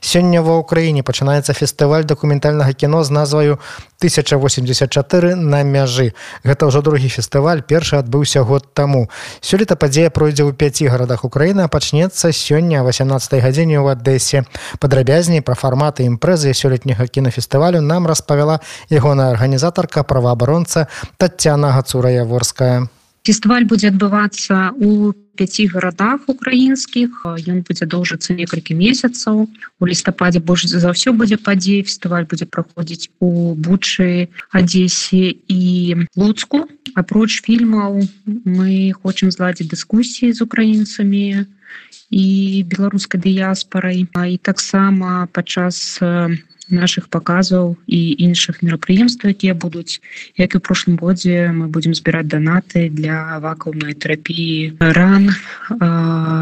Сёння ва ўкраіне пачынаецца фестываль дакументальнага кіно з назваю 1084 на мяжы. Гэта ўжо другі фестываль першы адбыўся год таму. Сёлета падзея пройдзе ў пяці гарадах Украіны, пачнецца сёння 18 гадзіне ў Адэсе. Падрабязней пра фарматы імпрэзы сёлетняга кінафестывалю нам распавяла ягоная арганізатарка праваабаронца Тацяна Гацура-Яворская. Фестываль будзе адбывацца у пяці гарадах украінскіх. Ён будзе доўжыцца некалькі месяцаў. У лістападзе больш за ўсё будзе падзей. Фестываль будзе праходзіць у бучы, адзесе і луцку. Апроч фільмаў мы хочам зладзіць дыскусіі з украінцамі і беларускай дыяспорай. І таксама падчас наших показаў і іншых мерапрыемстваў якія будуць. Як і прошлым годзе мы будем збіраць данаты для вакуумнай тэрапіі ран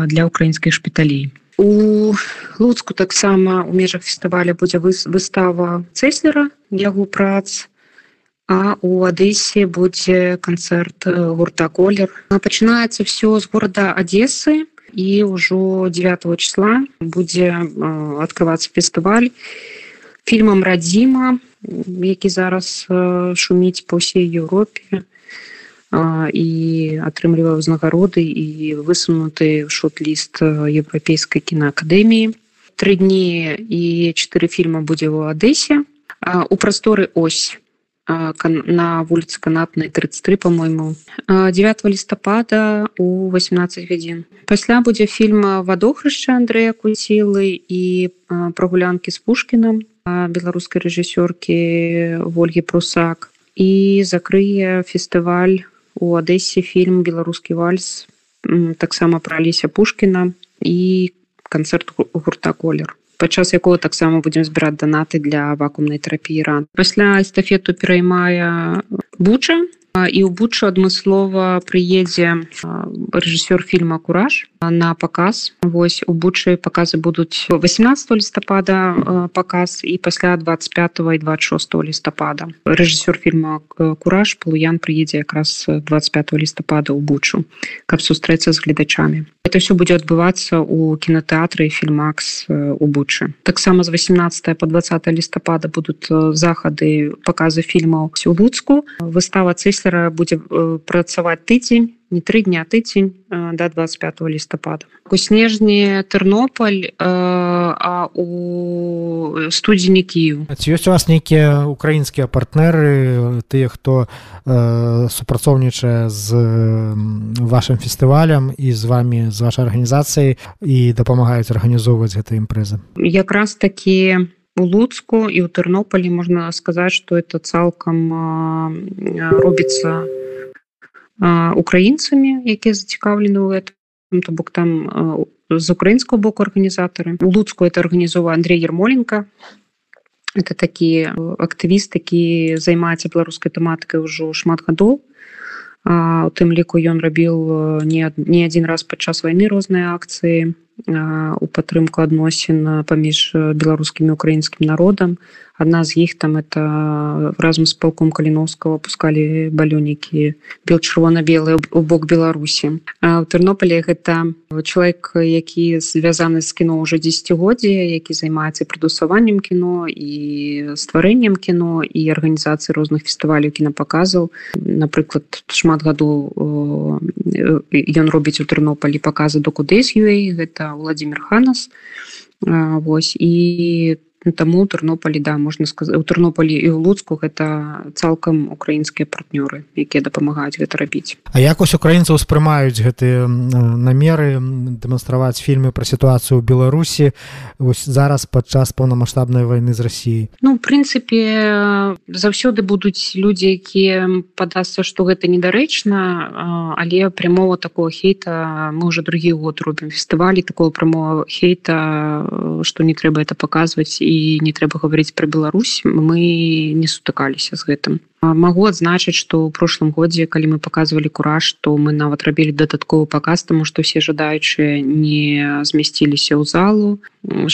для украінскіх шпіталей. У луцку таксама у межах фестываля будзе выстава цеслера яго прац а у адэсе будзе канцэрт гурта колер пачынаецца все з города адесы і ўжо 9 числа будзе открывацца фестываль. і фільмам радзіма які зараз шуміць па ўсей Еўропе і атрымлівае ўзнагароды і высунуты шот-ліст еўрапейскай кінаакадэміі. Тры дні і чатыры фільма будзе ў адэсе у прасторы ось на вуліцы канатнай 33 по-мойму 9 лістапада у 18 гадзін пасля будзе фільма вадохрышча Андрэя куцілы і прогулянкі з пушкіным беларускай рэжысёркі ольгі прусак. І закрые фестываль у адэсе фільм беларускі вальс таксама пра алеся пушкіна і канцэрт гурта колер падчас якого таксама будзем збіраць данаты для вакуумнай тэрапіі ран пасля эстафету пераймае буча і ў бучу адмыслова прыедзе рэжысёр фільма кураж на показ. Восьось у бучы показы будуць 18 лістапада показ і пасля 25 і 26 лістапада рэжысёр фільма кураж полуян прыедзе якраз 25 лістапада ў бучу каб сустрэцца з гледачамі это все будзе адбывацца у кінотэатры фільмакс у бучы таксама з 18 по 20 лістапада будуць захады показы фільмаў у луцку. Выстава цесля сестра будзе працаваць тыдзень не тры дня тыдзень до 25 лістапада у снежні тернополь а у студзені кію ёсць у вас нейкія украінскія партнеры тыя хто супрацоўнічае з вашим фестывалем і з вами з вашай арганізацыяй і дапамагаюць арганізоўваць гэта імпрэза якраз такі у луцку і ў тэрнополі можна сказаць что это цалкам робіцца украінцамі якія зацікаўлены ў этом. То бок там з украінского боку арганізатары у луцку это арганізова Андрей ермоленко это такі актывіст які займаецца беларускай тэматыкай ўжо шмат гадоў у тым ліку ён рабіў не не адзін раз падчас вайны розныя акцыі у падтрымку адносін паміж беларускім і украінскім народам. Адна з іх там это разам з палком каліновского пускалі балёнікі бел чырвона-белы у бок беларусі. У тэрнополі гэта чалавек які звязаны з кіно уже десятгоддзі які займаецца прыдусаваннем кіно і стварэннем кіно і арганізацыі розных фестываляў кінапаказаў. Напрыклад шмат гадоў ён робіць у тэрнополі показы до кудэс юэй гэта это владимир ханас. Вось і таму у тэрнополі да можна сказаць у тэрнополі і ў луцку гэта цалкам украінскія партнёры якія дапамагаюць гэта рабіць. А як ось украінцы ўспрымаюць гэтыя намеры дэманстраваць фільмы пра сітуацыю ў беларусі ось зараз падчас поўнамасштабнай войны з рассіі Ну в прынцыпе заўсёды будуць людзі якія падасца што гэта недарэчна але прямого такого хейта мы уже другі год робім фестывалі такого прамого хейта што не трэба это паказваць. І і не трэба гаварыць пра Беларусь мы не сутыкаліся з гэтым. Магу адзначыць што ў прошлым годзе калі мы показывалі кураж то мы нават рабілі дадатковы паказ таму што все жадаючыя не змясціліся ў залу.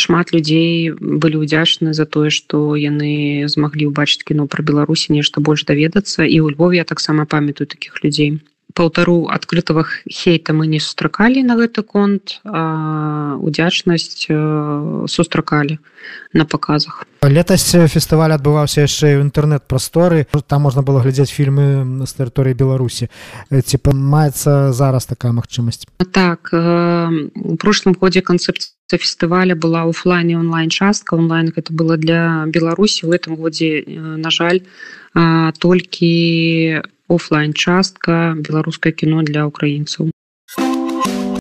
Шмат людзей былі ўдзячны за тое што яны змаглі ўбачыць кіно пра беларусі нешта больш даведацца. І ў Львове я таксама памятаю таких людзей паўтару адкрытага хейта мы не сустракалі на гэты конт удзячнасць сустракалі на паказах летась фестываль адбываўся яшчэ ў інтэрнэт-прасторы. Там можна было глядзець фільмы з тэрыторыі беларусі. Ці маецца зараз такая магчымасць? Так у прошлым годзе канцэпцыя фестываля была офлайн і онлайн частка. Онлайн это было для беларусі. В этом годзе на жаль толькі офлайн частка беларускае кіно для украінцаў